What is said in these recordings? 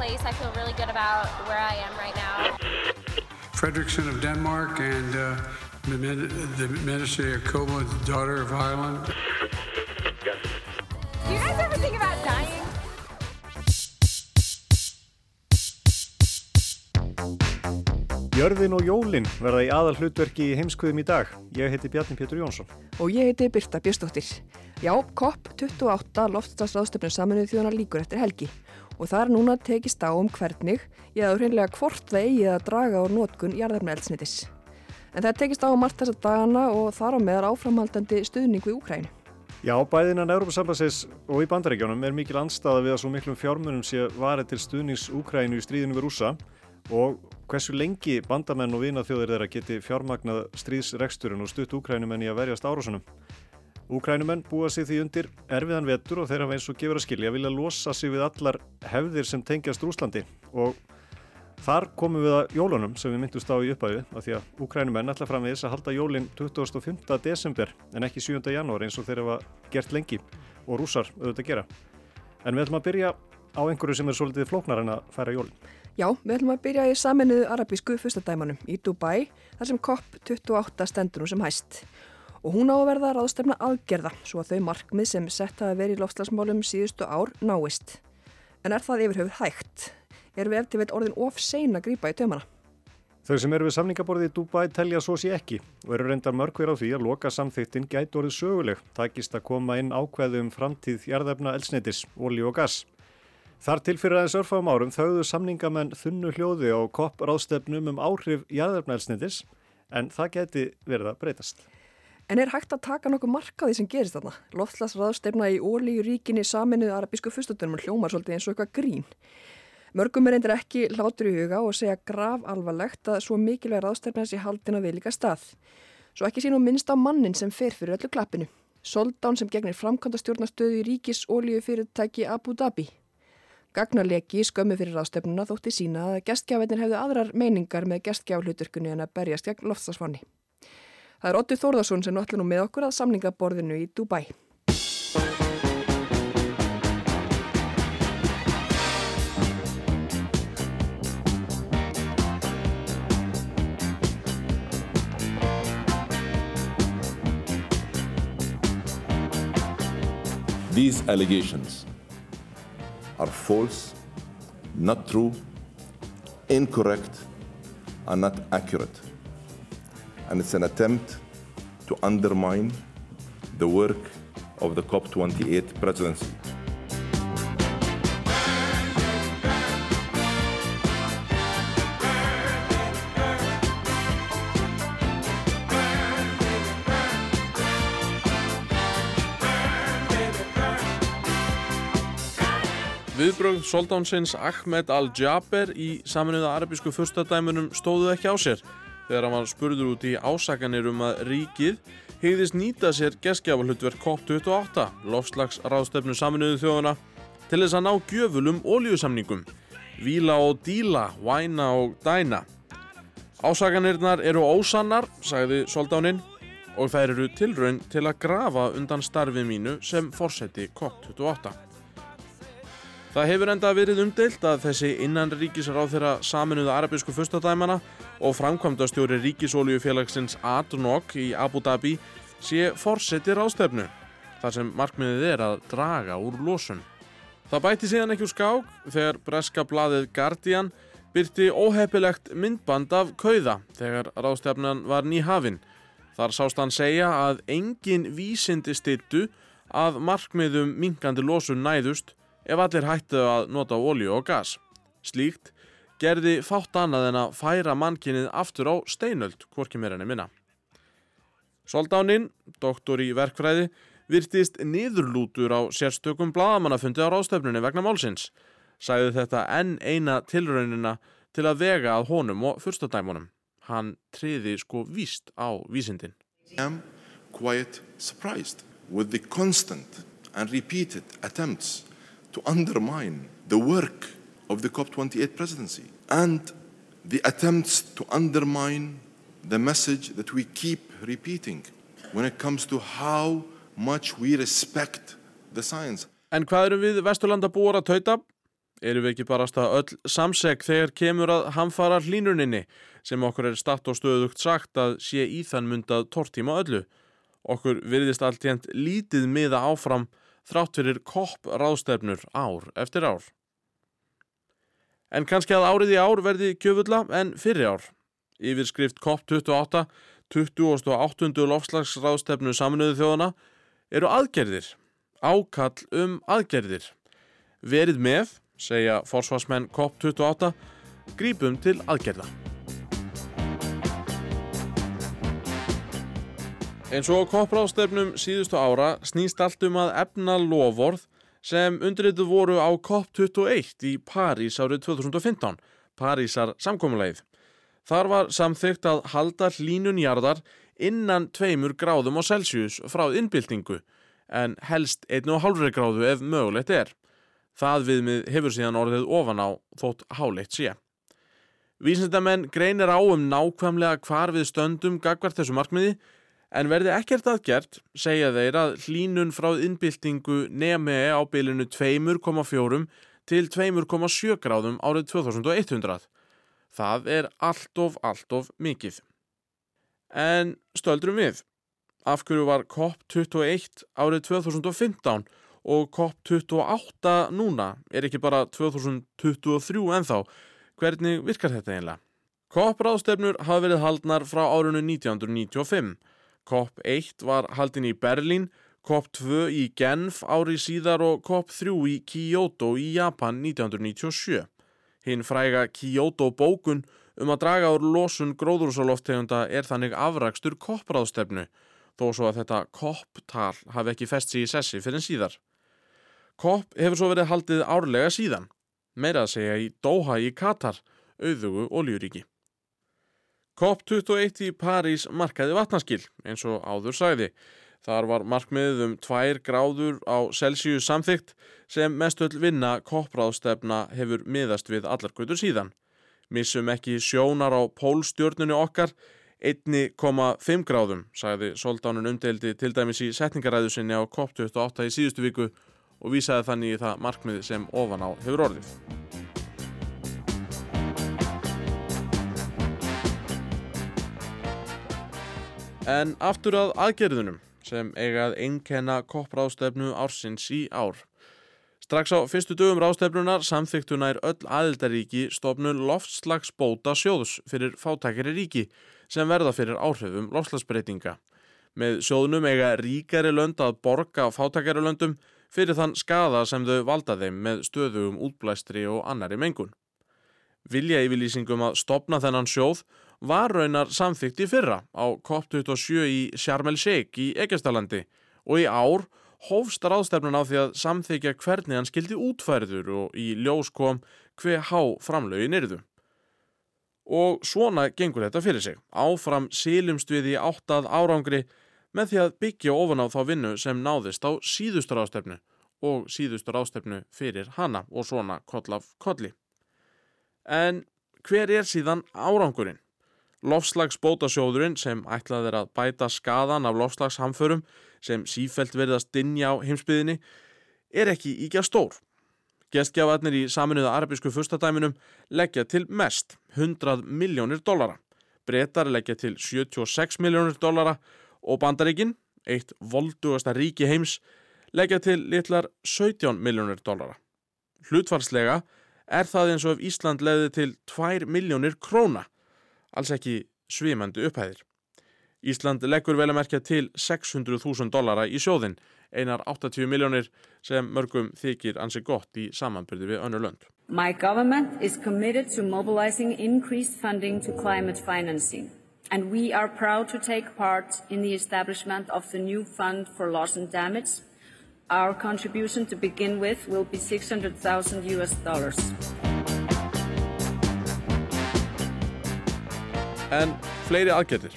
Place. I feel really good about where I am right now. Fredrickson of Denmark and uh, the, the Minister Jacobo, the daughter of Ireland. Do you guys ever think about dying? Jörðin og jólin verða í aðal hlutverki í heimskuðum í dag. Ég heiti Bjarni Pétur Jónsson. Og ég heiti Birta Björstóttir. Já, COP28 loftslagsráðstöfnum saminuð þjóðana líkur eftir helgi og það er núna tekist á um hvernig að hreinlega hvort það eigi að draga á nótkun jarðarna eldsnitis. En það tekist á um allt þessa dagana og þar á meðar áframhaldandi stuðning við Úkrænu. Já, bæðinan Európa-sambansins og í bandaríkjónum er mikil anstaða við að svo miklum fjármunum sé varið til stuðnings Úkrænu í stríðinu við rúsa og hversu lengi bandamenn og vinaþjóðir þeirra geti fjármagnað stríðsreksturinn og stutt Úkrænumenn í að verjast árásunum. Úkrænumenn búa sig því undir erfiðan vetur og þeirra eins og gefur að skilja vilja losa sig við allar hefðir sem tengjast Rúslandi og þar komum við að jólunum sem við myndust á í uppæðu af því að Úkrænumenn ætla fram við þess að halda jólinn 25. desember en ekki 7. janúar eins og þeirra var gert lengi og rúsar auðvitað gera. En við ætlum að byrja á einhverju sem er svolítið flóknar en að færa jólinn. Já, við ætlum að byrja í saminuðu arabísku fyrstadæmanum í Dubai þar sem COP28 stendur nú sem hæst og hún á að verða ráðstefna aðgerða svo að þau markmið sem sett hafa verið í lofslagsmálum síðustu ár náist. En er það yfir höfuð hægt? Erum við eftir veit orðin of sein að grýpa í tömana? Þau sem eru við samningaborðið í Dubai telja svo sé ekki og eru reyndar mörgver á því að loka samþýttin gæti orðið söguleg, takist að koma inn ákveðu um framtíð jarðefna elsneitis, ólí og gass. Þar til fyrir aðeins örfagum árum þauðu samningamenn þunnu hljóði á kopp ráðstefnum um áhrif jarðefna elsneitis en það geti verið að breytast. En er hægt að taka nokkuð marka því sem gerist þarna? Loftslagsraðstefna í ólíu ríkinni saminuð arabísku fyrstöldunum hljómar svolítið eins og eitthvað grín. Mörgum er eindir ekki hlátur í huga og segja grav alvarlegt að svo mikilvæg raðstefna sé haldin að viðlika stað. Svo ekki sín og minnst á mannin sem fer fyrir öllu klappinu. Soldán sem gegnir framkvæmda stjórnastöðu í ríkis ólíu fyrirtæki Abu Dhabi. Gagnarleki skömmu fyrir ráðstefnuna þótti sína að gestgjafetnir hefðu aðrar meiningar með gestgjafluturkunni en að berjast gegn loftsasvanni. Það er Otti Þórðarsson sem notlir nú með okkur að samningaborðinu í Dubai. These allegations are false, not true, incorrect, and not accurate. And it's an attempt to undermine the work of the COP28 presidency. Viðbrögð soldánsins Ahmed Al-Jaber í saminuða arabísku fyrstadæmunum stóðu ekki á sér þegar hann var spurður út í ásakanir um að ríkið hegðist nýta sér geskjafalhutverk COP28, lofslagsráðstefnu saminuðu þjóðuna, til þess að ná gjöfulum ólíusamningum, víla og díla, væna og dæna. Ásakanirnar eru ósannar, sagði soldáninn, og þær eru tilraun til að grafa undan starfi mínu sem forseti COP28. Það hefur enda verið umdeilt að þessi innan ríkisráð þeirra saminuða arabísku fyrstadæmana og framkvæmdastjóri ríkisóljufélagsins ADNOC í Abu Dhabi sé forseti ráðstefnu, þar sem markmiðið er að draga úr losun. Það bæti síðan ekki úr skák þegar breska blaðið Guardian byrti óheppilegt myndband af kauða þegar ráðstefnan var nýhafinn. Þar sást hann segja að engin vísindi stittu að markmiðum minkandi losun næðust ef allir hættu að nota ólíu og gas. Slíkt gerði fátt annað en að færa mannkinnið aftur á steinöld, hvorki mér enni minna. Soldáninn, doktor í verkfræði, virtist niðurlútur á sérstökum bladamannafundi á ráðstefnunni vegna málsins. Sæði þetta enn eina tilraunina til að vega að honum og fyrstadæmunum. Hann triði sko víst á vísindin. I am quite surprised with the constant and repeated attempts to undermine the work of the COP28 presidency and the attempts to undermine the message that we keep repeating when it comes to how much we respect the science. En hvað erum við Vesturlanda búar að tauta? Erum við ekki barast að öll samseg þegar kemur að hamfara hlínuninni sem okkur er statt og stöðugt sagt að sé í þann myndað tortíma öllu. Okkur virðist allt jænt lítið miða áfram þrátt fyrir kopp ráðstefnur ár eftir ár. En kannski að árið í ár verði kjöfulla en fyrri ár. Yfirskrift COP28, 28. lofslagsráðstefnu saminuðu þjóðana eru aðgerðir, ákall um aðgerðir. Verið með, segja forsvarsmenn COP28, grípum til aðgerða. Eins og COP-ráðstefnum síðustu ára snýst allt um að efna lovorð sem undirrituð voru á COP21 í París árið 2015, Parísar samkomulegið. Þar var samþygt að halda hlínunjarðar innan tveimur gráðum á Celsius frá innbyltingu en helst 1,5 gráðu ef mögulegt er. Það viðmið hefur síðan orðið ofan á þótt háleitt sé. Vísindamenn greinir á um nákvæmlega hvar við stöndum gagvart þessu markmiði en verði ekkert aðgert segja þeir að hlínun frá innbyltingu nemi á bylunu 2,4 til 2,7 gráðum árið 2100. Það er allt of, allt of mikið. En stöldrum við. Af hverju var COP21 árið 2015 og COP28 núna er ekki bara 2023 ennþá. Hvernig virkar þetta einlega? COP-ráðstefnur hafa verið haldnar frá árinu 1995. COP1 var haldin í Berlín, COP2 í Genf ári síðar og COP3 í Kyoto í Japan 1997. Hinn fræga Kyoto bókun um að draga úr losun gróðurúsaloftegunda er þannig afrakstur COP-ráðstefnu, þó svo að þetta COP-tal hafi ekki fest sig í sessi fyrir en síðar. COP hefur svo verið haldið árlega síðan, meira að segja í Doha í Katar, auðugu oljuríki. COP21 í París markaði vatnaskil, eins og áður sæði. Þar var markmiðið um 2 gráður á Celsius samþygt sem mestöll vinna COP-ráðstefna hefur miðast við allarkvöldur síðan. Missum ekki sjónar á pólstjörnunu okkar 1,5 gráðum, sagði Soldánun umdeldi til dæmis í setningaræðu sinni á COP28 í síðustu viku og vísaði þannig í það markmið sem ofan á hefur orðið. En aftur að aðgerðunum sem eigað einkenna koppráðstefnu ársins í ár. Strax á fyrstu dögum ráðstefnunar samþyktunar öll aðildaríki stofnun loftslagsbóta sjóðs fyrir fátækari ríki sem verða fyrir áhrifum loftslagsbreytinga. Með sjóðnum eiga ríkari lönd að borga fátækari löndum fyrir þann skada sem þau valda þeim með stöðugum útblæstri og annari mengun. Vilja yfirlýsingum að stopna þennan sjóð var raunar samþygt í fyrra á COP27 í Sharm el-Sheikh í Egestalandi og í ár hófst ráðstefnan á því að samþykja hvernig hann skildi útfærður og í ljós kom hver há framlögin yrðu. Og svona gengur þetta fyrir sig. Áfram sílumst við í áttað árangri með því að byggja ofan á þá vinnu sem náðist á síðustur ráðstefnu og síðustur ráðstefnu fyrir hana og svona koll af kolli. En hver er síðan árangurinn? Lofslagsbótasjóðurinn sem ætlað er að bæta skadan af lofslagshamförum sem sífelt verðast dinja á heimsbyðinni er ekki íkja stór. Gestgjafarnir í saminuða arabísku fyrstadæminum leggja til mest 100 miljónir dollara. Bretar leggja til 76 miljónir dollara og bandaríkin, eitt voldugasta ríki heims, leggja til litlar 17 miljónir dollara. Hlutfarslega er það eins og ef Ísland leði til 2 miljónir króna, alls ekki svimandi upphæðir. Ísland leggur vel að merkja til 600.000 dollara í sjóðin, einar 80 miljónir sem mörgum þykir ansi gott í samanbyrði við önnur lönd. My government is committed to mobilizing increased funding to climate financing. and we are proud to take part in the establishment of the new fund for loss and damage. Our contribution to begin with will be 600,000 US dollars. En fleiri aðgerðir.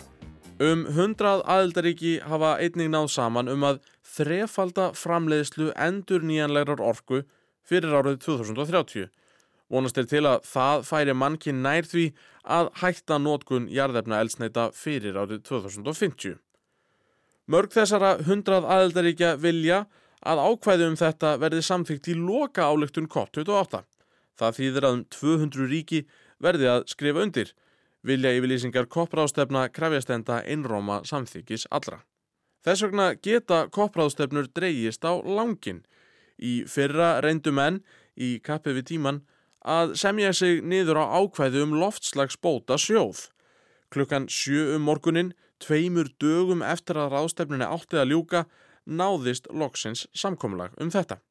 Um 100 aðildaríki hafa einnig náð saman um að þrefalda framleiðslu endur nýjanlegar orku fyrir árið 2030. Vonast er til að það færi mannkinn nær því að hætta nótkun jarðefna elsneita fyrir árið 2050. Mörg þessara 100 aðildaríkja vilja að ákvæði um þetta verði samþygt í loka álöktun COP28. Það þýðir að um 200 ríki verði að skrifa undir. Vilja yfirlýsingar COP-ráðstefna krefjastenda einróma samþykis allra. Þess vegna geta COP-ráðstefnur dreyjist á langin. Í fyrra reyndu menn í kappið við tíman að semja sig niður á ákvæði um loftslagsbóta sjóð. Klukkan sjö um morgunin, tveimur dögum eftir að ráðstefnunni áttið að ljúka, náðist loksins samkómulag um þetta.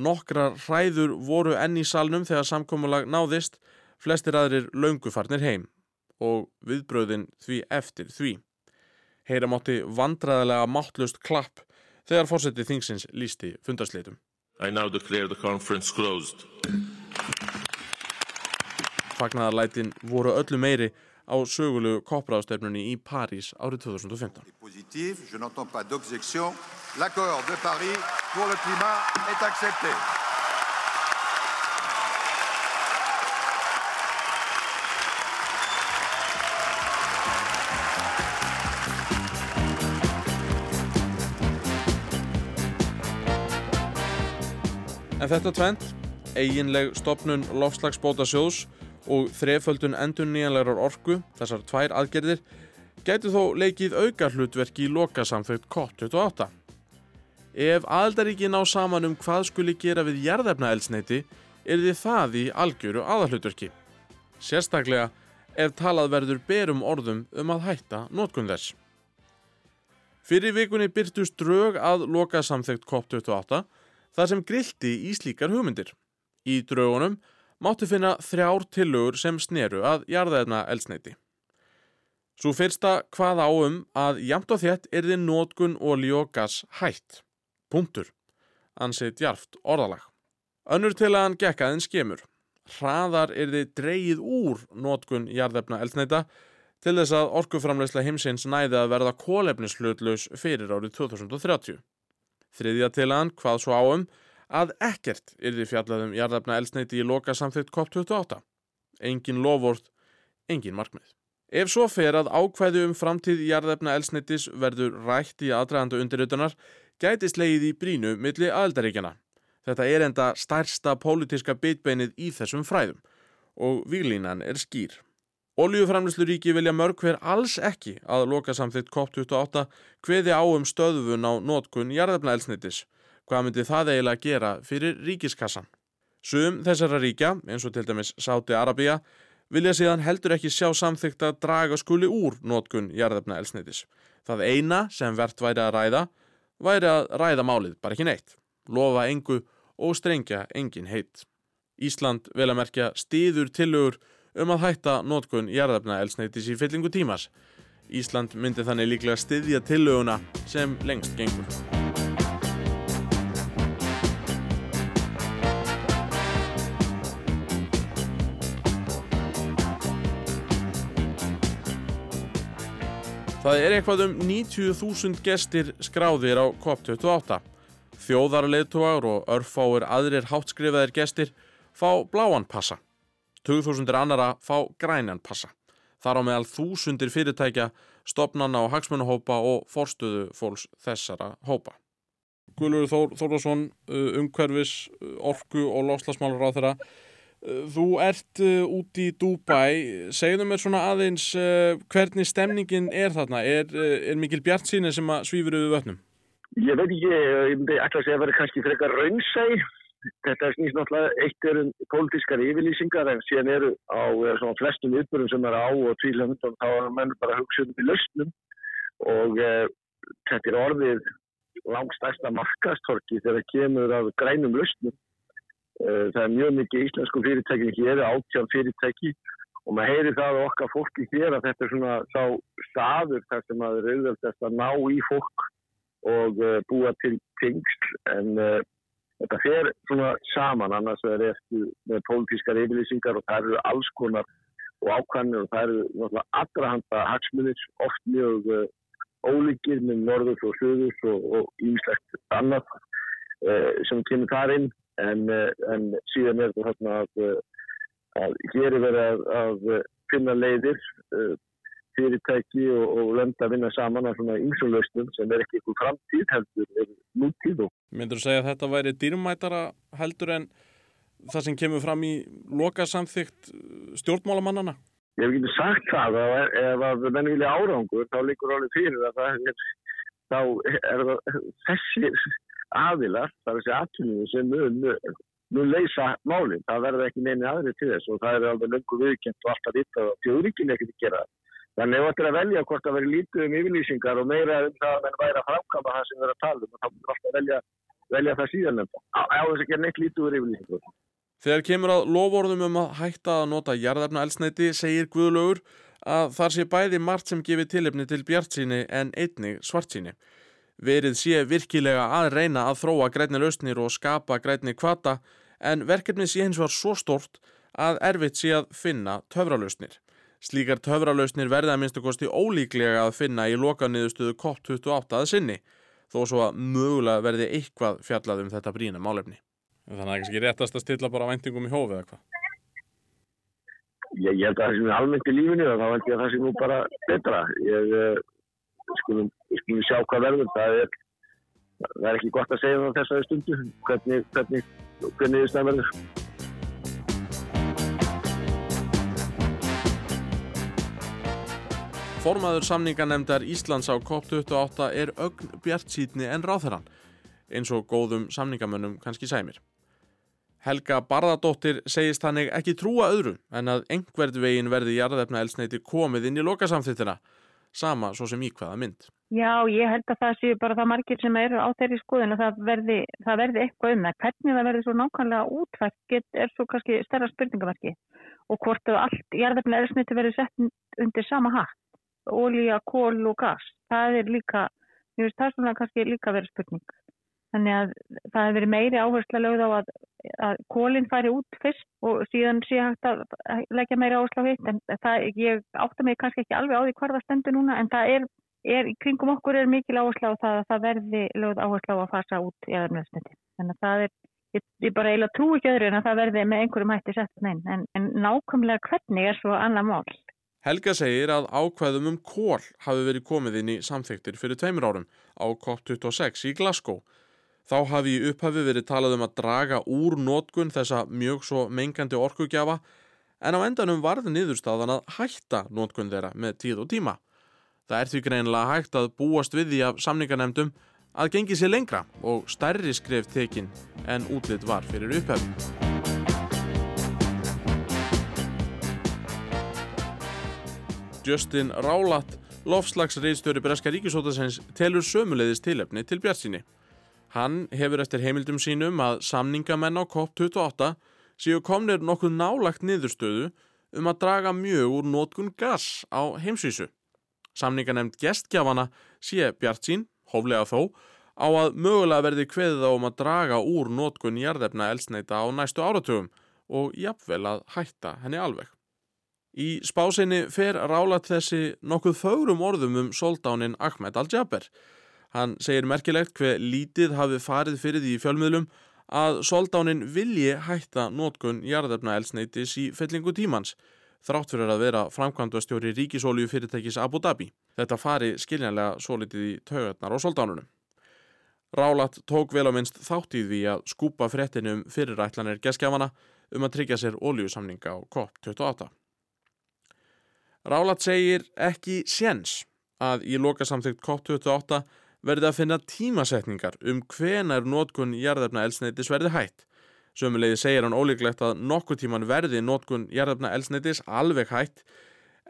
Nokkrar hræður voru enn í salnum þegar samkómulag náðist, flestir aðrir laungufarnir heim og viðbröðin því eftir því. Heyra mátti vandræðilega máttlust klapp þegar fórsetið þingsins lísti fundarsleitum. I now declare the conference closed. Fagnaðarlætin voru öllu meiri á sögulegu koppráðstefnunni í París árið 2015. Positif, je n'entends pas d'objection. L'accord de Paris pour le climat est accepté. En þetta tvent, eiginleg stopnun lofslagsbóta sjóðs og þreföldun endur nýjanlegar orku, þessar tvær aðgerðir, gætu þó leikið auka hlutverki í loka samþaugt COP28. Ef aðaldaríki ná saman um hvað skuli gera við jarðefnaelsneiti, er því það í algjöru aðalhlutverki. Sérstaklega ef talað verður berum orðum um að hætta nótkun þess. Fyrir vikunni byrtust drög að loka samþaugt COP28 þar sem grilti í slíkar hugmyndir. Í draugunum máttu finna þrjár tillögur sem sneru að jarðaðna elsneiti. Svo fyrsta hvað áum að jamt og þétt er þið nótkun olí og gas hætt. Punktur. Ansið djarft orðalag. Önnur til að hann gekk aðeins skemur. Hraðar er þið dreyið úr nótkun jarðefna elsneita til þess að orkuframleysla heimsins næði að verða kólefnislautlaus fyrir árið 2030. Þriðja til hann hvað svo áum að ekkert yrði fjallaðum jarðafna elsneiti í loka samþygt COP28. Engin lofvort, engin markmið. Ef svo fer að ákvæðu um framtíð jarðafna elsneitis verður rætt í aðdraðanda undirritunar, gæti slegið í brínu milli aðeldaríkjana. Þetta er enda stærsta pólitiska bitbeinið í þessum fræðum og výlínan er skýr. Oljuframlisluríki vilja mörg hver alls ekki að loka samþygt COP28 hveði á um stöðfun á nótkun jarðefnaelsnitis. Hvað myndi það eiginlega gera fyrir ríkiskassan? Sum þessara ríkja, eins og til dæmis Sáti Arabia, vilja síðan heldur ekki sjá samþygt að draga skuli úr nótkun jarðefnaelsnitis. Það eina sem verðt væri að ræða, væri að ræða málið, bara ekki neitt. Lofa engu og strengja engin heitt. Ísland vel að merkja stiður tillögur um að hætta nótkun jarðefna elsneitis í fyllingu tímas. Ísland myndi þannig líklega styðja tillöguna sem lengst gengur. Það er eitthvað um 90.000 gestir skráðir á COP28. Þjóðarleituar og örfáir aðrir háttskrifaðir gestir fá bláan passa. 2000 annara fá grænan passa. Þar á meðal þúsundir fyrirtækja, stopnanna og hagsmunahópa og forstöðu fólks þessara hópa. Guðlur Þór, Þórðarsson, umhverfis, orku og lofslagsmálur á þeirra. Þú ert út í Dubai. Segðu mér svona aðeins hvernig stemningin er þarna. Er, er mikil bjart síni sem að svífur yfir vötnum? Ég veit ekki, ég myndi ætla að segja að vera kannski frekar raunsæg þetta snýst náttúrulega eitt er um pólitískar yfirlýsingar en síðan eru á svona flestum uppbyrjum sem er á og tvílega þá er menn bara hugsa um í lausnum. Og e, þetta er orðið langstæsta markastorki þegar það kemur af grænum lausnum. E, það er mjög mikið íslensku fyrirtæki hér er áttján fyrirtæki og maður heyri það á okkar fólki hér að þetta er svona sá staður þar sem maður er auðvöldast að ná í fólk og uh, búa til tengsl. En þetta fer svona saman annars er eftir með pólitískar yfirlýsingar og það eru alls konar og ákvæmni og það eru allra handa hagsmunir oft mjög uh, ólíkir með norður og söður og íslegt annað uh, sem kemur þar inn. En, uh, en síðan er þetta að, að hér er verið að, að finna leiðir fyrirtæki og, og lönda að vinna saman á svona ymsulöstum sem er ekki eitthvað framtíð heldur er nútíð. Myndur þú segja að þetta væri dýrmætara heldur en það sem kemur fram í loka samþygt stjórnmálamannana? Ég hef ekki sagt það að ef að menn vilja árangur þá líkur alveg fyrir að það er, þá er það þessi aðilar, það er þessi aðtunum sem mun, mun leysa málinn. Það verður ekki neini aðri til þess og það er alveg löngu viðkjönt og alltaf vitt að fjóðríkinn ekkert gera það. Þannig að þetta er að velja hvort það veri lítið um yfirlýsingar og meira um það að mann væri að framkama það sem við erum að tala um og þá múum við alltaf velja, velja það síðan nefnda. Á þess að gera neitt lítið úr yfirlýsingar. Þegar kemur að lofórðum um að hætta að nota jarðarna elsneiti segir Guðlaugur að þar sé bæði margt sem gefið tilefni til bjartsíni en einnig svartsíni. Verið sé virkilega að reyna að þróa grætni lausnir og skapa grætni kvata en verkefni sé hins var svo stort að erfitt sé að finna töfralausnir. Slíkar töfralausnir verða að minnstu kosti ólíklega að finna í lokaniðustuðu COP28 að sinni, þó svo að mögulega verði eitthvað fjallað um þetta brína málefni. Þannig að það er kannski réttast að stilla bara væntingum í hófið eða hvað? Ég, ég held að það sem er almennt í lífinu og þá held ég að það sem nú bara betra. Ég uh, skulum, skulum sjá hvað verður. Það er, það er ekki gott að segja það þessari stundu, hvernig, hvernig, hvernig það verður. Formaður samninganemdar Íslands á COP28 er ögn bjart sítni en ráþarann, eins og góðum samningamönnum kannski sæmir. Helga Barðardóttir segist hannig ekki trúa öðru en að engverð veginn verði jarðefna elsneiti komið inn í lokasamþittina, sama svo sem íkvaða mynd. Já, ég held að það séu bara það margir sem eru á þeirri skoðin og það verði, það verði eitthvað um það. Hvernig það verði svo nákvæmlega útvært er svo kannski stærra spurningamarki og hvort að allt jarðefna elsneiti verði sett undir sama hatt ólíja, kól og gas. Það er líka, ég veist það svona kannski líka verið spurning. Þannig að það hefur verið meiri áhersla lögð á að, að kólinn færi út fyrst og síðan sé hægt að leggja meiri áhersla á hitt en það, ég átta mig kannski ekki alveg á því hvar það stendur núna en það er, er kringum okkur er mikil áhersla á það að það verði lögð áhersla á að fasa út í aðarmjöðsnetti. Þannig að það er, ég, ég bara eiginlega trú ekki öðru en að það verði með einhverjum hætti sett neinn en, en nákvæmlega hvernig er svo annað mál. Helga segir að ákvæðum um kól hafi verið komið inn í samþyktir fyrir tveimur árum á COP26 í Glasgow. Þá hafi í upphafi verið talað um að draga úr nótkun þessa mjög svo mengandi orkugjafa en á endanum varði niðurstaðan að hætta nótkun þeirra með tíð og tíma. Það er því greinilega hægt að búast við því af samningarnemdum að gengi sér lengra og stærri skref tekin en útlitt var fyrir upphafi. Justin Rálat, lofslagsriðstöru Breska Ríkisótasins, telur sömuleiðis tilefni til Bjartsinni. Hann hefur eftir heimildum sínum að samningamenn á COP28 séu komnir nokkuð nálagt niðurstöðu um að draga mjög úr nótkun gas á heimsvísu. Samninganemnd gestgjafana sé Bjartsin, hóflega þó, á að mögulega verði kveðið á um að draga úr nótkun jarðefna elsneita á næstu áratugum og jafnvel að hætta henni alveg. Í spásinni fer rálat þessi nokkuð fögrum orðum um soldánin Ahmed Al-Jaber. Hann segir merkilegt hver lítið hafi farið fyrir því í fjölmiðlum að soldánin vilji hætta nótkun jarðefna elsneitis í fellingu tímans, þrátt fyrir að vera framkvæmdastjóri ríkisólju fyrirtækis Abu Dhabi. Þetta fari skiljanlega svo litið í taugatnar á soldánunum. Rálat tók vel á minnst þátt í því að skúpa fréttinu um fyrirætlanir geskjafana um að tryggja sér óljusamninga á COP28. Rálat segir ekki séns að í lokasamþygt COP28 verði að finna tímasetningar um hvenar nótkun jarðefna elsneitis verði hætt. Sömulegi segir hann ólíklegt að nokkur tíman verði nótkun jarðefna elsneitis alveg hætt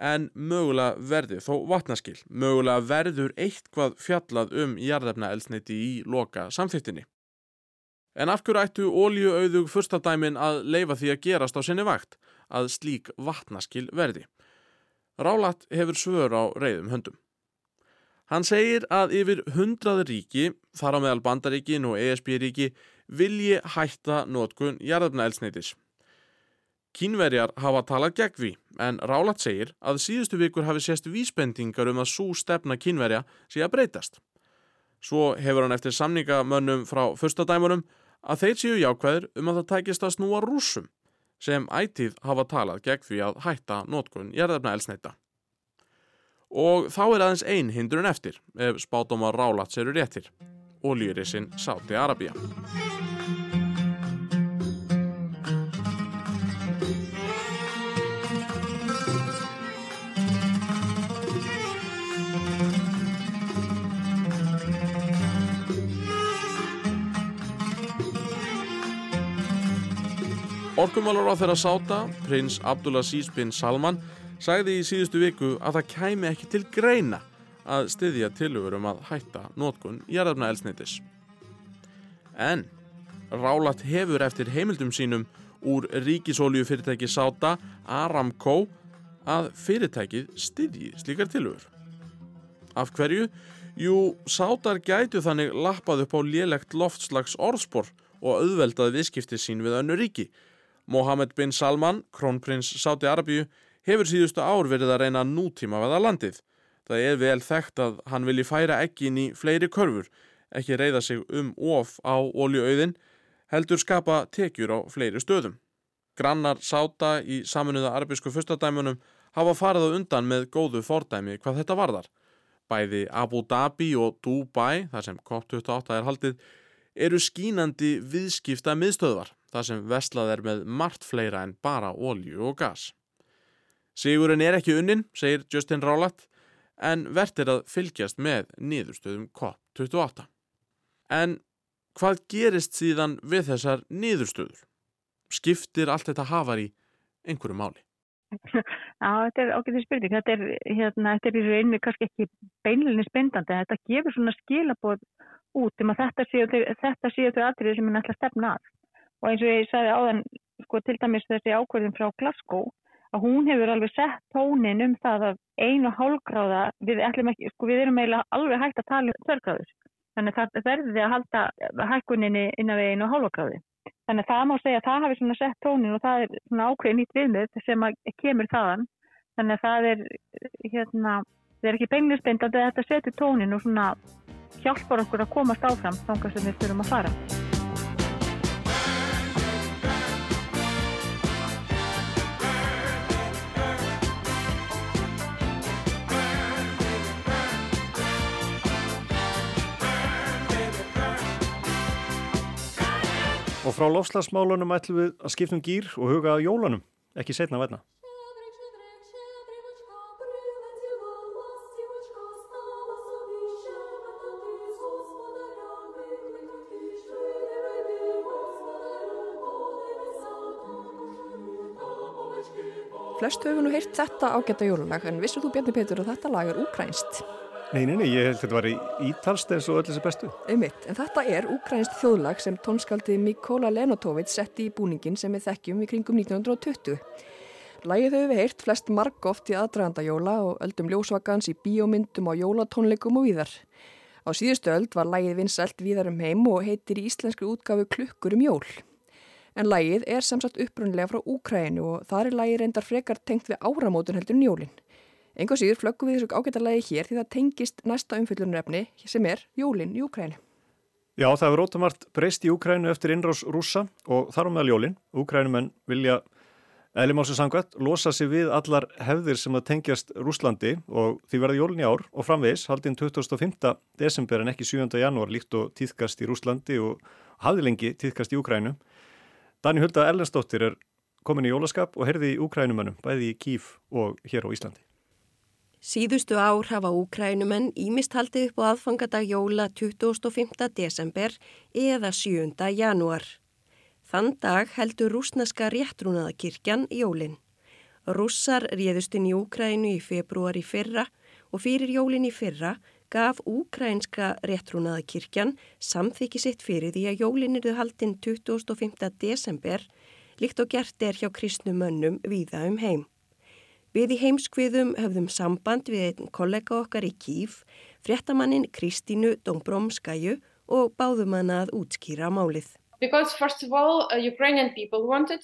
en mögulega verði þó vatnaskil. Mögulega verður eitthvað fjallað um jarðefna elsneiti í loka samþyktinni. En af hverju ættu ólíuauðug fyrstadæmin að leifa því að gerast á sinni vakt? að slík vatnaskil verði. Rálat hefur svör á reyðum höndum. Hann segir að yfir hundrað ríki, þar á meðal bandaríkin og ESB-ríki, vilji hætta nótkun jarðabnaelsneitis. Kínverjar hafa talað gegn því, en Rálat segir að síðustu vikur hafi sést vísbendingar um að svo stefna kínverja sé að breytast. Svo hefur hann eftir samningamönnum frá fyrstadæmunum að þeir séu jákvæðir um að það tækist að snúa rúsum sem ætið hafa talað gegn því að hætta nótkun jarðabnaelsneita. Og þá er aðeins ein hindrun eftir ef spátumar Rálats eru réttir, ólýrisinn Sáti Arabíja. Orkumálar á þeirra sáta, prins Abdulaziz bin Salman, sagði í síðustu viku að það kæmi ekki til greina að styðja tilugur um að hætta nótkun jarðarna elsnitis. En Rálat hefur eftir heimildum sínum úr ríkisólju fyrirtæki sáta Aramco að fyrirtækið styðji slíkar tilugur. Af hverju? Jú, sátar gætu þannig lappað upp á lélegt loftslags orðspor og auðveldað viðskipti sín við önnu ríki Mohammed bin Salman, krónprins Sáti Arabíu, hefur síðustu ár verið að reyna nútíma veða landið. Það er vel þekkt að hann vilji færa ekkin í fleiri körfur, ekki reyða sig um of á oljuauðin, heldur skapa tekjur á fleiri stöðum. Grannar Sáta í saminuða arabísku fyrstadæmunum hafa farið á undan með góðu fordæmi hvað þetta varðar. Bæði Abu Dhabi og Dubai, þar sem COP28 er haldið, eru skínandi viðskipta miðstöðvar þar sem veslað er með margt fleira en bara ólju og gas. Sigurinn er ekki unnin, segir Justin Rálat, en verðir að fylgjast með niðurstöðum COP28. En hvað gerist síðan við þessar niðurstöður? Skiptir allt þetta hafar í einhverju máli? Já, þetta er ágæðið spurning. Þetta er, hérna, þetta er í rauninni kannski ekki beinleginni spendandi. Þetta gefur svona skilabóð út um að þetta séu þau aðrið sem er nættilega stefna að og eins og ég sagði áðan sko til dæmis þessi ákverðin frá Glasgow að hún hefur alveg sett tónin um það að einu hálfgráða við, sko, við erum eiginlega alveg hægt að tala um þörgráður þannig að það verði að halda hækkuninni innan við einu hálfgráði þannig að það má segja að það hafi svona sett tónin og það er svona ákveðin nýtt viðmið sem kemur þaðan. Þannig að það er hérna, það er ekki beinlisbind að þetta setur tónin og svona hjálpar okkur að komast áfram þángar sem við þurfum að fara Og frá lofslagsmálunum ætlum við að skiptum gýr og huga að jólunum, ekki setna að verna. Flest höfum nú heyrt þetta ágæta jólulag en vissur þú Bjarni Petur að þetta lag er úkrænst? Nei, nei, nei, ég held að þetta var í ítalst eins og öll þessi bestu. Einmitt, en þetta er ukrainst þjóðlag sem tónskaldi Mikola Lenotovits setti í búningin sem við þekkjum í kringum 1920. Lægið höfum við heyrt flest margóft í aðdraganda jóla og öldum ljósvakans í bíómyndum á jólatónleikum og víðar. Á síðustu öld var lægið vinsælt víðar um heim og heitir í íslenskri útgafu klukkur um jól. En lægið er samsagt upprunlega frá Úkrænu og þar er lægið reyndar frekar tengt við áramótun heldur njólinn. Enga síður flöggum við þessu ágættarlegi hér því það tengist næsta umfyllunarefni sem er jólinn í Úkrænu. Já, það hefur ótamart breyst í Úkrænu eftir innrás rússa og þar á meðal jólinn. Úkrænumenn vilja, eðlimásu sangvætt, losa sig við allar hefðir sem að tengjast Rúslandi og því verða jólinn í ár og framvegs haldinn 25. desember en ekki 7. janúar líkt og týðkast í Rúslandi og hafði lengi týðkast í Úkrænu. Dani Hulda Erlendstóttir er komin í jólaskap og herði í Úkrænumennum, bæði í Kíf og hér á Íslandi. Síðustu ár hafa úkrænumenn ímist haldið upp á aðfangadag jóla 25. desember eða 7. janúar. Þann dag heldur rúsneska réttrúnaðakirkjan jólinn. Rússar réðust inn í Úkrænu í februar í fyrra og fyrir jólinn í fyrra gaf úkrænska réttrúnaðakirkjan samþykki sitt fyrir því að jólinn eru haldinn 25. desember líkt og gert er hjá kristnum mönnum víða um heim. Við í heimskviðum höfðum samband við einn kollega okkar í Kíf, fréttamannin Kristínu Dombromskaju og báðum hana að útskýra málið. Because first of all, uh, Ukrainian people wanted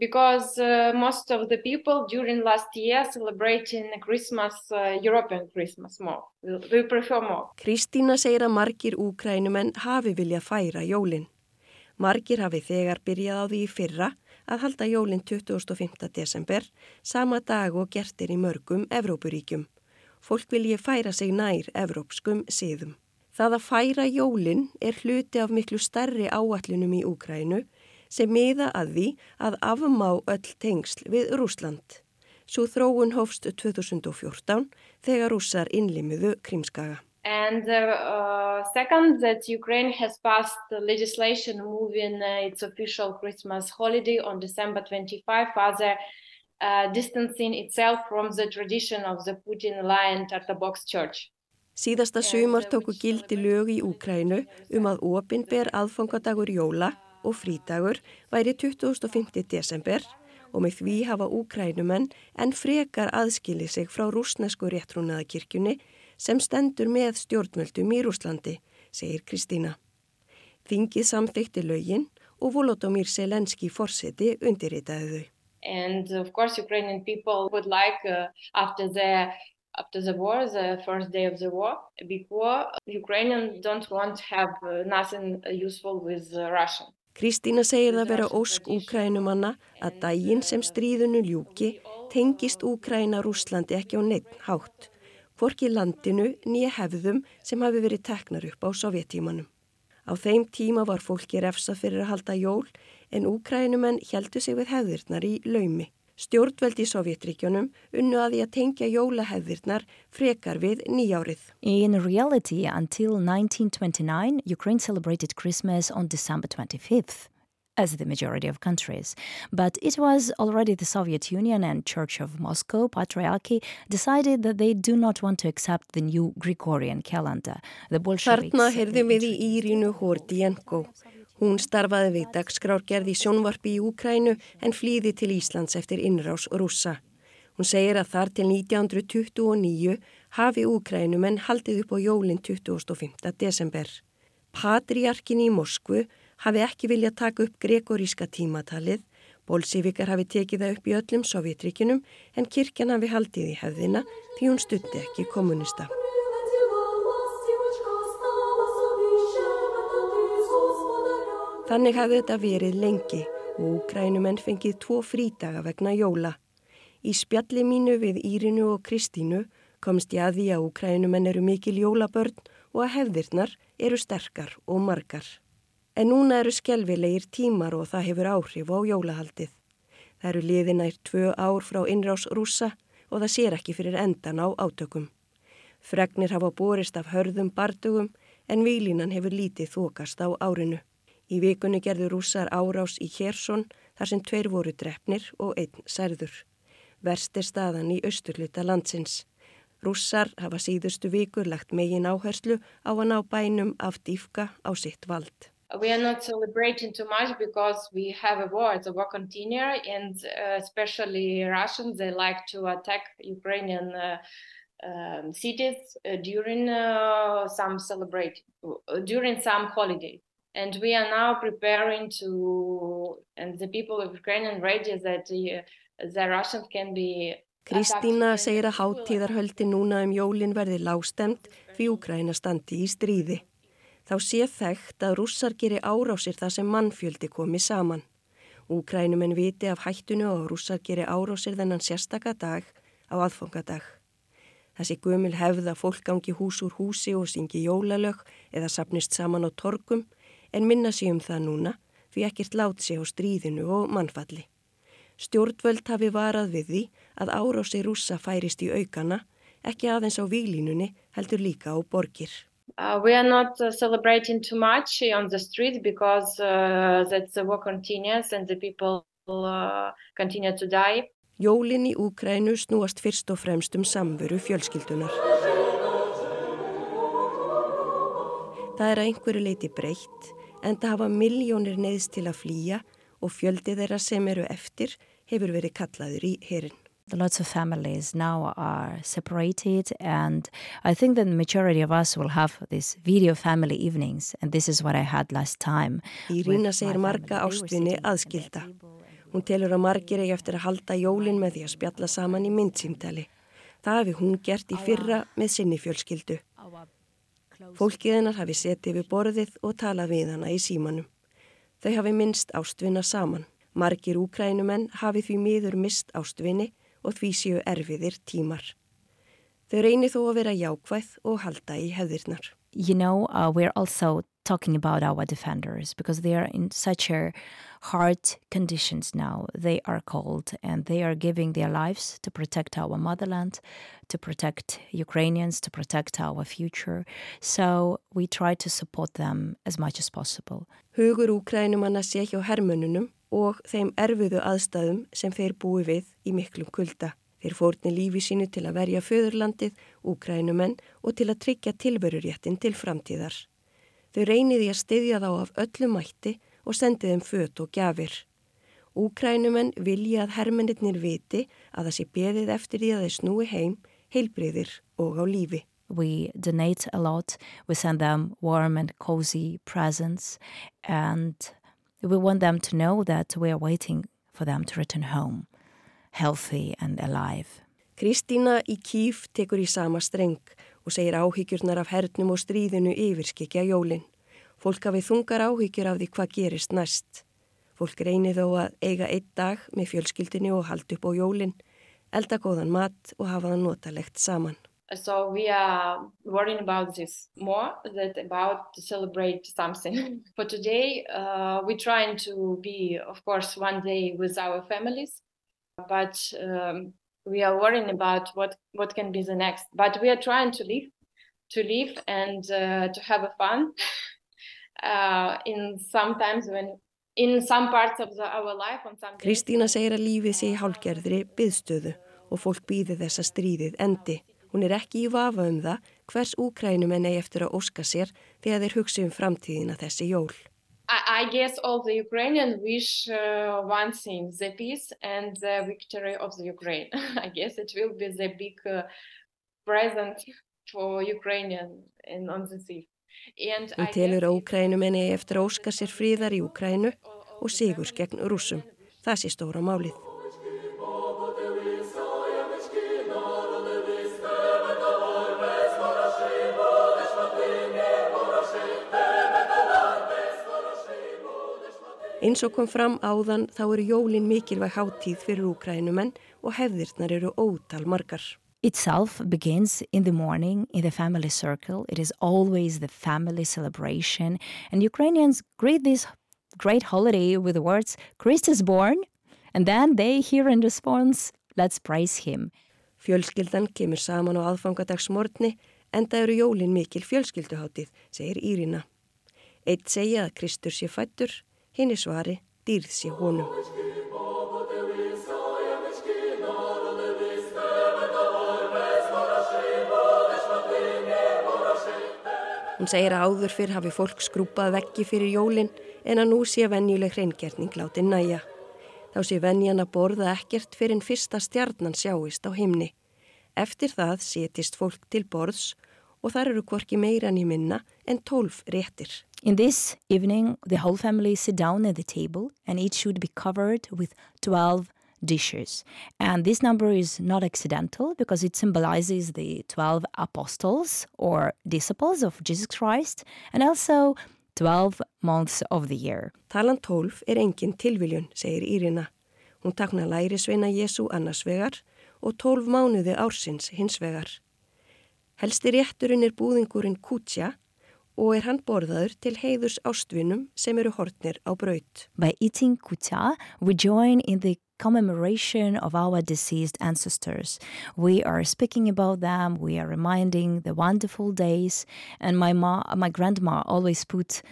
because uh, most of the people during last year celebrating Christmas, uh, European Christmas more. We prefer more. Kristína segir að margir úkrænumenn hafi viljað færa jólinn. Margir hafi þegar byrjað á því fyrra að halda jólinn 25. desember, sama dag og gertir í mörgum Evrópuríkjum. Fólk vilji færa sig nær evrópskum siðum. Það að færa jólinn er hluti af miklu starri áallunum í Úkrænu sem miða að því að afmá öll tengsl við Rúsland. Svo þróun hófst 2014 þegar rússar innlimiðu Krímskaga. And uh, uh, second, that Ukraine has passed the legislation moving uh, its official Christmas holiday on December 25, further uh, distancing itself from the tradition of the Putin-aligned Orthodox Church. Síðasta sumar tóku gildi lög í Úkrænu um að opinn ber aðfangadagur jóla og frítagur væri 25. desember og með því hafa úkrænumenn en frekar aðskili sig frá rúsnesku réttrúnaðakirkjunni sem stendur með stjórnmöldum í Rúslandi, segir Kristína. Þingið samþykti lögin og Volodomír Selenski forseti undirritaði þau. And of course Ukrainian people would like uh, after the after the war, the first day of the war, before Ukrainians don't want to have uh, nothing useful with uh, Russian. Kristína segir það vera ósk úkrænumanna að daginn sem stríðunu ljúki tengist Úkræna Rúslandi ekki á neitt hátt, hvorki landinu nýja hefðum sem hafi verið teknar upp á sovjettímanum. Á þeim tíma var fólki refsa fyrir að halda jól en úkrænumenn heldu sig við hefðirnar í laumi. Stjórnveld í Sovjetríkjónum unnu að því að tengja jólahefðirnar frekar við nýjárið. In reality, until 1929, Ukraine celebrated Christmas on December 25th, as the majority of countries. But it was already the Soviet Union and Church of Moscow Patriarchy decided that they do not want to accept the new Gregorian calendar. The Bolsheviks... Þarna heyrðum við í Írínu Hordienko. Hún starfaði við dagskrárgerð í sjónvarpi í Úkrænu en flýði til Íslands eftir innrás rússa. Hún segir að þar til 1929 hafi Úkrænumenn haldið upp á jólinn 25. desember. Patriarkin í Moskvu hafi ekki viljað taka upp gregoríska tímatalið, Bolsífikar hafi tekið það upp í öllum sovjetrikinum en kirkjan hafi haldið í hefðina því hún stutti ekki kommunista. Þannig hafði þetta verið lengi og úkrænumenn fengið tvo frídaga vegna jóla. Í spjalli mínu við Írinu og Kristínu komst ég að því að úkrænumenn eru mikil jólabörn og að hefðirnar eru sterkar og margar. En núna eru skjelvilegir tímar og það hefur áhrif á jólahaldið. Það eru liðinær tvö ár frá innrás rúsa og það sér ekki fyrir endan á átökum. Fregnir hafa borist af hörðum bardugum en výlinan hefur lítið þokast á árinu. Í vikunni gerðu rússar árás í Hérsson þar sem tveir voru drefnir og einn særður. Verst er staðan í austurluta landsins. Rússar hafa síðustu vikur lagt megin áherslu á að ná bænum af dýfka á sitt vald. We are not celebrating too much because we have a war, it's a war continuer and uh, especially Russians, they like to attack Ukrainian uh, um, cities uh, during uh, some celebrate, during some holiday. And we are now preparing to, and the people of Ukraine are ready that uh, the Russians can be Kristína segir að háttíðarhöldi núna um jólin verði lástemt því Úkræna standi í stríði. Þá sé þekkt að rússar geri árásir þar sem mannfjöldi komi saman. Úkrænumenn viti af hættunu og rússar geri árásir þennan sérstaka dag á aðfangadag. Þessi gömul hefða fólk gangi hús úr húsi og syngi jólalög eða sapnist saman á torkum en minna sig um það núna því ekkert lát sig á stríðinu og mannfalli. Stjórnvöld hafi varað við því að árási rússa færist í aukana, ekki aðeins á výlínunni heldur líka á borgir. Uh, we are not uh, celebrating too much on the street because uh, that the war continues and the people uh, continue to die. Jólin í Úkrænu snúast fyrst og fremst um samveru fjölskyldunar. Það er að einhverju leiti breytt en það hafa miljónir neðst til að flýja og fjöldi þeirra sem eru eftir hefur verið kallaður í herin. Lots of families now are separated and I think that the majority of us will have these video family evenings and this is what I had last time. Írína segir marga ástvinni aðskilda. Hún telur að margir eigi eftir að halda jólin með því að spjalla saman í myndsýmtali. Það hafi hún gert í fyrra með sinni fjölskyldu. Fólkið hennar hafi setið við borðið og talað við hana í símanum. Þau hafi minnst ástvinna saman. Margir úkrænumenn hafi því miður mist ástvinni og því séu erfiðir tímar. Þau reynir þó að vera jákvæð og halda í hefðirnar. You know, uh, we're also talking about our defenders because they are in such a hard conditions now. They are cold and they are giving their lives to protect our motherland, to protect Ukrainians, to protect our future. So we try to support them as much as possible. Hugur úkrænumanna sé hjá hermönunum og þeim erfiðu aðstæðum sem þeir búi við í miklum kulda. Þeir fórni lífi sínu til að verja föðurlandið, úkrænumenn og til að tryggja tilveruréttin til framtíðar. Þau reyniði að styðja þá af öllu mætti og sendi þeim föt og gjafir. Úkrænumenn vilja að hermennir viti að það sé beðið eftir því að þeir snúi heim, heilbriðir og á lífi. We donate a lot, we send them warm and cozy presents and We want them to know that we are waiting for them to return home, healthy and alive. Kristína í Kíf tekur í sama streng og segir áhyggjurnar af hernum og stríðinu yfirskikja jólinn. Fólk hafið þungar áhyggjur af því hvað gerist næst. Fólk reynir þó að eiga einn dag með fjölskyldinu og halda upp á jólinn, elda góðan mat og hafa það notalegt saman. So we are worrying about this more than about to celebrate something. For today uh, we're trying to be of course one day with our families but um, we are worrying about what what can be the next. But we are trying to live to live and uh, to have a fun uh, in sometimes when in some parts of the, our life on some Kristína segir að lífið sé í hálgerðri byðstöðu og fólk býði þessa stríðið endi Hún er ekki í vafa um það hvers úkrænumenn eigi eftir að óska sér þegar þeir hugsa um framtíðina þessi jól. I, I guess all the Ukrainian wish uh, one thing, the peace and the victory of the Ukraine. I guess it will be the big uh, present for Ukrainian in, on the sea. Hún telur að úkrænumenn eigi eftir að óska sér fríðar í Úkrænu og sigurs gegn rúsum. Það sé stóra málið. Eins og kom fram áðan þá eru jólin mikilvæg háttíð fyrir úkrænumenn og hefðirnar eru ótal margar. Itself begins in the morning in the family circle. It is always the family celebration and Ukrainians greet this great holiday with the words Christ is born and then they hear in response let's praise him. Fjölskyldan kemur saman á aðfangadagsmortni en það eru jólin mikil fjölskylduháttið, segir Írina. Eitt segja að Kristur sé fættur Henni svari dýrð sé honum. Hún segir að áður fyrr hafi fólk skrúpað veggi fyrir jólinn en að nú sé venjuleg hreingerning látið næja. Þá sé venjan að borða ekkert fyrir en fyrsta stjarnan sjáist á himni. Eftir það setist fólk til borðs og þar eru hvorki meira en í minna en tólf réttir. In this evening, the whole family sit down at the table and each should be covered with 12 dishes. And this number is not accidental because it symbolizes the 12 apostles or disciples of Jesus Christ and also 12 months of the year. Talan 12 er engin tilviljun, segir Írina. Hún takna læri sveina Jésu annars vegar og 12 mánuði ársins hins vegar. Helsti rétturinn er búðingurinn kútsja og er hann borðaður til heiðurs sem eru hortnir á braut. By eating kutya, we join in the commemoration of our deceased ancestors. We are speaking about them, we are reminding the wonderful days, and my, ma my grandma always put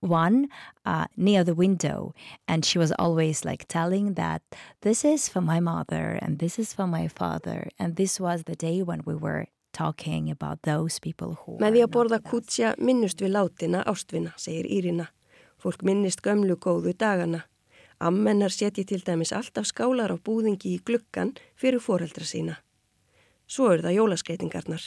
one uh, near the window and she was always like telling that this is for my mother and this is for my father and this was the day when we were talking about those people who Með því að borða kutsja minnust við látina ástvina, segir Írina. Fólk minnist gömlu góðu dagana. Ammennar setji til dæmis alltaf skálar á búðingi í glukkan fyrir foreldra sína. Svo er það jólaskreitingarnar.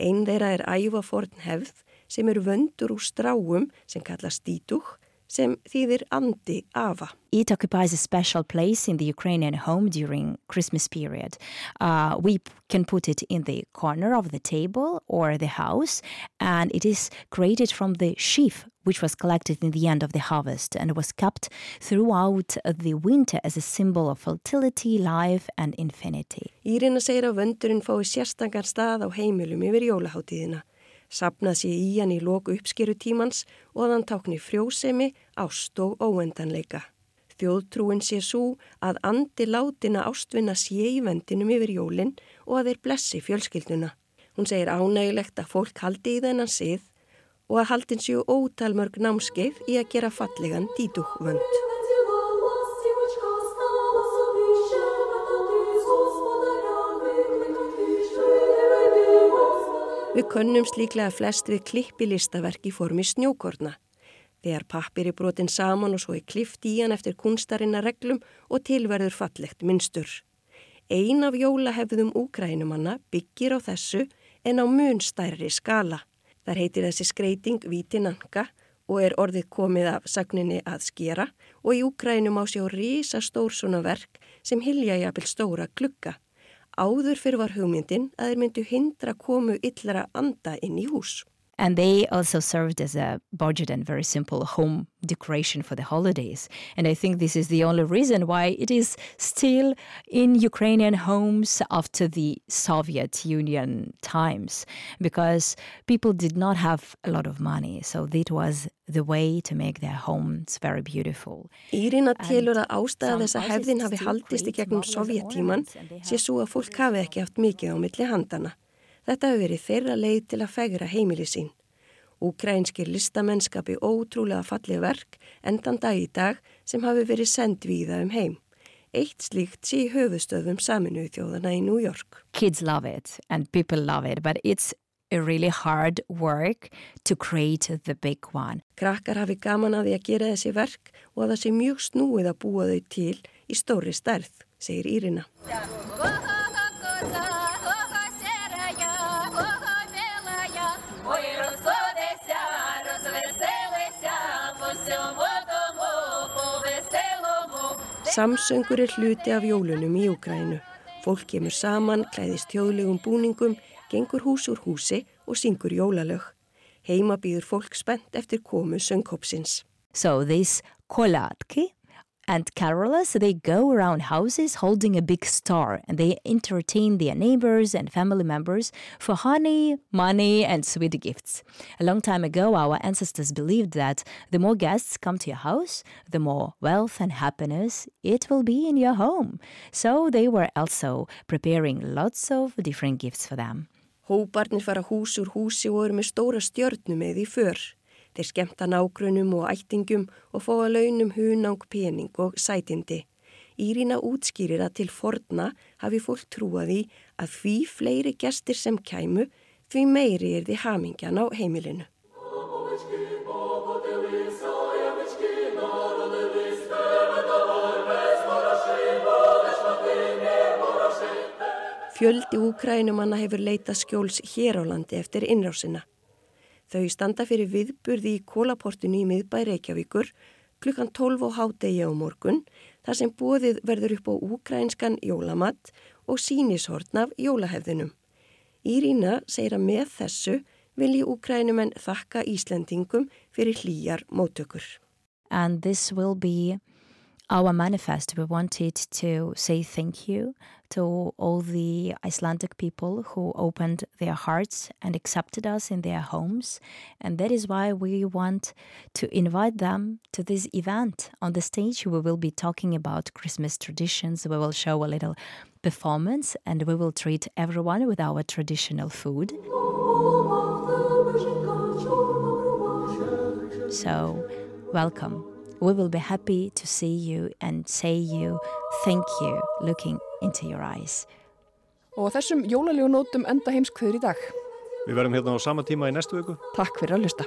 Einn þeirra er ævaforn hefð sem eru vöndur úr stráum sem kalla stítúk sem þýðir andi afa. It occupies a special place in the Ukrainian home during Christmas period. Uh, we can put it in the corner of the table or the house and it is created from the sheaf which was collected in the end of the harvest and was kept throughout the winter as a symbol of fertility, life and infinity. Írina segir að vöndurinn fái sérstakar stað á heimilum yfir jólaháttíðina sapnað sér í hann í loku uppskeru tímans og að hann tákni frjósemi, ást og óendanleika. Þjóðtrúin sé svo að andi látina ástvinna sé í vendinum yfir jólinn og að þeir blessi fjölskylduna. Hún segir ánægilegt að fólk haldi í þennan sið og að haldin séu ótalmörg námskeið í að gera fallegan dítúkvönd. Við könnumst líklega flest við klippilistaverk í formi snjókorna. Þegar pappir er brotin saman og svo er klift í hann eftir kunstarinnar reglum og tilverður fallegt minnstur. Ein af jólahefðum úkrænumanna byggir á þessu en á munstærri skala. Þar heitir þessi skreiting Vítinanka og er orðið komið af sagninni að skera og í úkrænum á sjá rísa stór svona verk sem hilja jafnvel stóra klukka. Áður fyrir var hugmyndin að þeir myndu hindra komu illara anda inn í hús. And they also served as a budget and very simple home decoration for the holidays. And I think this is the only reason why it is still in Ukrainian homes after the Soviet Union times, because people did not have a lot of money. So it was the way to make their homes very beautiful. Írina telur að ástæða þess að hefðin hafi haldist í gegnum sovjettíman sé svo að fólk hafi ekki haft mikið á milli handana. Þetta hefur verið þeirra leið til að fegra heimili sín. Úkrænskir listamenn skapi ótrúlega fallið verk endan dag í dag sem hafi verið sendt víða um heim. Eitt slíkt sé höfustöðum saminuð þjóðana í New York. Kids love it and people love it, but it's a really hard work to create the big one. Krakkar hafi gaman að því að gera þessi verk og að það sé mjög snúið að búa þau til í stóri stærð, segir Írina. Samsöngur er hluti af jólunum í Úgrænu. Fólk kemur saman, klæðist þjóðlegum búningum, gengur hús úr húsi og syngur jólalög. Heima býður fólk spennt eftir komu söngkópsins. So these kolatki and carolers, they go around houses holding a big star and they entertain their neighbors and family members for honey, money, and sweet gifts. A long time ago, our ancestors believed that the more guests come to your house, the more wealth and happiness it will be in your home. So they were also preparing lots of different gifts for them. Hóparnir fara hús úr húsi og eru með stóra stjörnum með í för. Þeir skemta nágrunum og ættingum og fá að launum hunang, pening og sætindi. Írina útskýrir að til forna hafi fólk trúaði að því fleiri gestir sem kæmu því meiri er því hamingjan á heimilinu. Fjöldi úkrænumanna hefur leitað skjóls hér á landi eftir innrásina. Þau standa fyrir viðburði í kólaportinu í miðbæ Reykjavíkur klukkan 12 á hádegi á morgun þar sem bóðið verður upp á úkrænskan jólamatt og sínishortn af jólahefðinum. Írína segir að með þessu vilji úkrænumenn þakka Íslandingum fyrir hlýjar móttökur. And this will be our manifest. We wanted to say thank you to all the Icelandic people who opened their hearts and accepted us in their homes. And that is why we want to invite them to this event. On the stage, we will be talking about Christmas traditions. We will show a little performance and we will treat everyone with our traditional food. So, welcome. We will be happy to see you and say you thank you looking into your eyes. Og þessum jólalegu nótum enda heimskvöður í dag. Við verðum hérna á sama tíma í næstu viku. Takk fyrir að lusta.